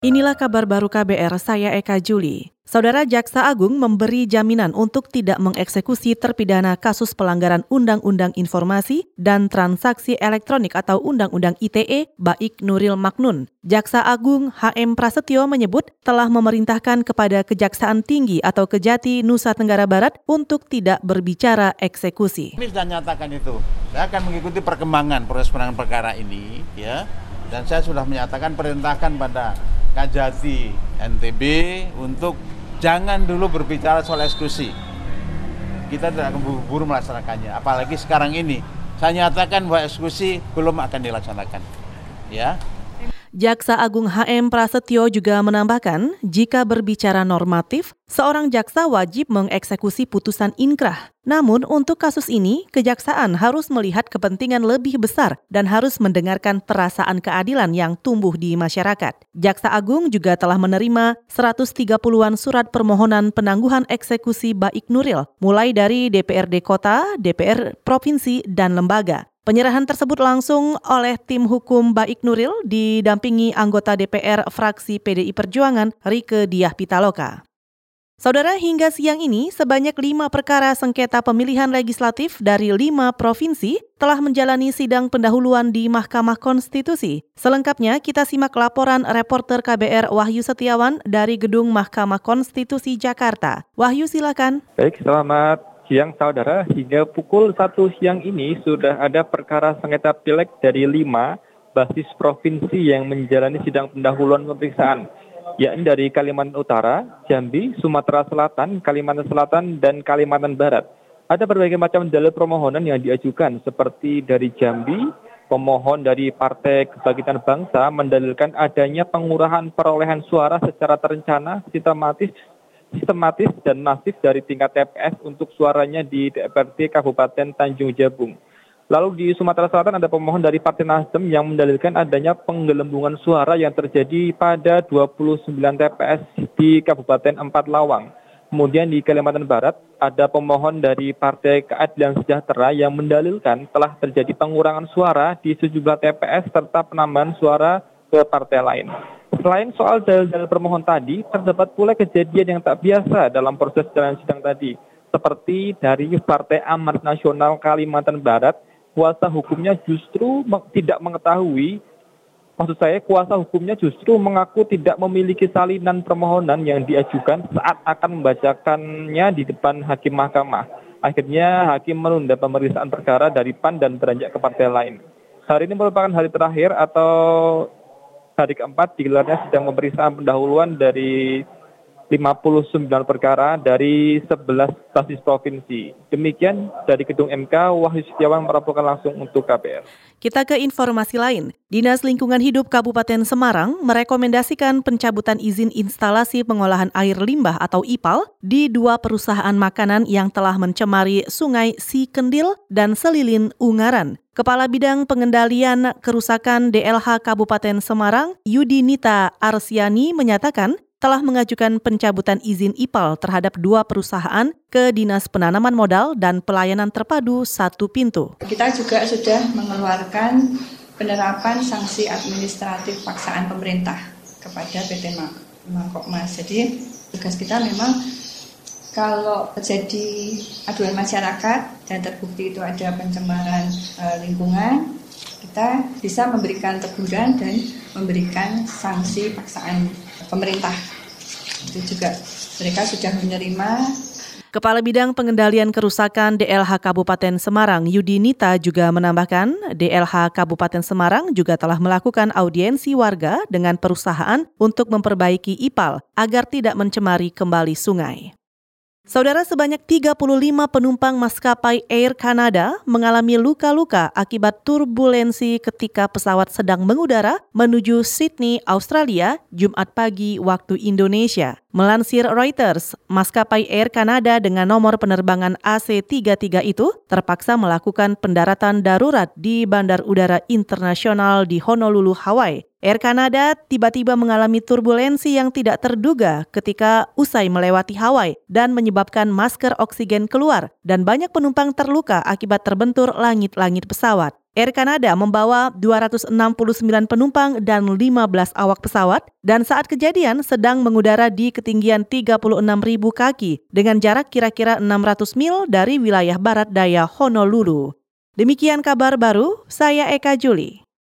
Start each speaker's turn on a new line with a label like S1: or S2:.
S1: Inilah kabar baru KBR, saya Eka Juli. Saudara Jaksa Agung memberi jaminan untuk tidak mengeksekusi terpidana kasus pelanggaran Undang-Undang Informasi dan Transaksi Elektronik atau Undang-Undang ITE, Baik Nuril Maknun. Jaksa Agung HM Prasetyo menyebut telah memerintahkan kepada Kejaksaan Tinggi atau Kejati Nusa Tenggara Barat untuk tidak berbicara eksekusi.
S2: Kami sudah nyatakan itu. Saya akan mengikuti perkembangan proses penanganan perkara ini, ya. Dan saya sudah menyatakan perintahkan pada Kajati NTB untuk jangan dulu berbicara soal eksekusi. Kita tidak akan buru-buru melaksanakannya. Apalagi sekarang ini, saya nyatakan bahwa eksekusi belum akan dilaksanakan. Ya,
S1: Jaksa Agung HM Prasetyo juga menambahkan, jika berbicara normatif, seorang jaksa wajib mengeksekusi putusan inkrah. Namun untuk kasus ini, kejaksaan harus melihat kepentingan lebih besar dan harus mendengarkan perasaan keadilan yang tumbuh di masyarakat. Jaksa Agung juga telah menerima 130-an surat permohonan penangguhan eksekusi Baik Nuril, mulai dari DPRD Kota, DPR Provinsi, dan lembaga. Penyerahan tersebut langsung oleh tim hukum Baik Nuril didampingi anggota DPR fraksi PDI Perjuangan Rike Diah Pitaloka. Saudara, hingga siang ini sebanyak lima perkara sengketa pemilihan legislatif dari lima provinsi telah menjalani sidang pendahuluan di Mahkamah Konstitusi. Selengkapnya kita simak laporan reporter KBR Wahyu Setiawan dari Gedung Mahkamah Konstitusi Jakarta. Wahyu silakan.
S3: Baik, selamat siang saudara, hingga pukul 1 siang ini sudah ada perkara sengketa pileg dari lima basis provinsi yang menjalani sidang pendahuluan pemeriksaan, yakni dari Kalimantan Utara, Jambi, Sumatera Selatan, Kalimantan Selatan, dan Kalimantan Barat. Ada berbagai macam dalil permohonan yang diajukan, seperti dari Jambi, pemohon dari Partai Kebangkitan Bangsa mendalilkan adanya pengurahan perolehan suara secara terencana, sistematis, sistematis dan masif dari tingkat TPS untuk suaranya di DPRD Kabupaten Tanjung Jabung. Lalu di Sumatera Selatan ada pemohon dari Partai Nasdem yang mendalilkan adanya penggelembungan suara yang terjadi pada 29 TPS di Kabupaten Empat Lawang. Kemudian di Kalimantan Barat ada pemohon dari Partai Keadilan Sejahtera yang mendalilkan telah terjadi pengurangan suara di sejumlah TPS serta penambahan suara ke partai lain. Selain soal dalil-dalil permohon tadi, terdapat pula kejadian yang tak biasa dalam proses jalan sidang tadi. Seperti dari Partai Amanat Nasional Kalimantan Barat, kuasa hukumnya justru tidak mengetahui, maksud saya kuasa hukumnya justru mengaku tidak memiliki salinan permohonan yang diajukan saat akan membacakannya di depan hakim mahkamah. Akhirnya hakim menunda pemeriksaan perkara dari PAN dan beranjak ke partai lain. Hari ini merupakan hari terakhir atau hari keempat digelarnya sidang pemeriksaan pendahuluan dari 59 perkara dari 11 basis provinsi. Demikian dari Gedung MK, Wahyu Setiawan melaporkan langsung untuk KPR.
S1: Kita ke informasi lain. Dinas Lingkungan Hidup Kabupaten Semarang merekomendasikan pencabutan izin instalasi pengolahan air limbah atau IPAL di dua perusahaan makanan yang telah mencemari Sungai Sikendil dan Selilin Ungaran. Kepala Bidang Pengendalian Kerusakan DLH Kabupaten Semarang, Yudi Nita Arsiani menyatakan telah mengajukan pencabutan izin IPAL terhadap dua perusahaan ke Dinas Penanaman Modal dan Pelayanan Terpadu Satu Pintu.
S4: Kita juga sudah mengeluarkan penerapan sanksi administratif paksaan pemerintah kepada PT Mangkokmas. Jadi tugas kita memang kalau terjadi aduan masyarakat dan terbukti itu ada pencemaran e, lingkungan, kita bisa memberikan teguran dan memberikan sanksi paksaan pemerintah. Itu juga mereka sudah menerima
S1: Kepala Bidang Pengendalian Kerusakan DLH Kabupaten Semarang Yudi Nita juga menambahkan DLH Kabupaten Semarang juga telah melakukan audiensi warga dengan perusahaan untuk memperbaiki IPAL agar tidak mencemari kembali sungai. Saudara sebanyak 35 penumpang maskapai Air Canada mengalami luka-luka akibat turbulensi ketika pesawat sedang mengudara menuju Sydney, Australia, Jumat pagi waktu Indonesia. Melansir Reuters, maskapai Air Canada dengan nomor penerbangan AC-33 itu terpaksa melakukan pendaratan darurat di Bandar Udara Internasional di Honolulu, Hawaii. Air Canada tiba-tiba mengalami turbulensi yang tidak terduga ketika usai melewati Hawaii dan menyebabkan masker oksigen keluar dan banyak penumpang terluka akibat terbentur langit-langit pesawat. Air Canada membawa 269 penumpang dan 15 awak pesawat dan saat kejadian sedang mengudara di ketinggian 36.000 kaki dengan jarak kira-kira 600 mil dari wilayah barat daya Honolulu. Demikian kabar baru, saya Eka Juli.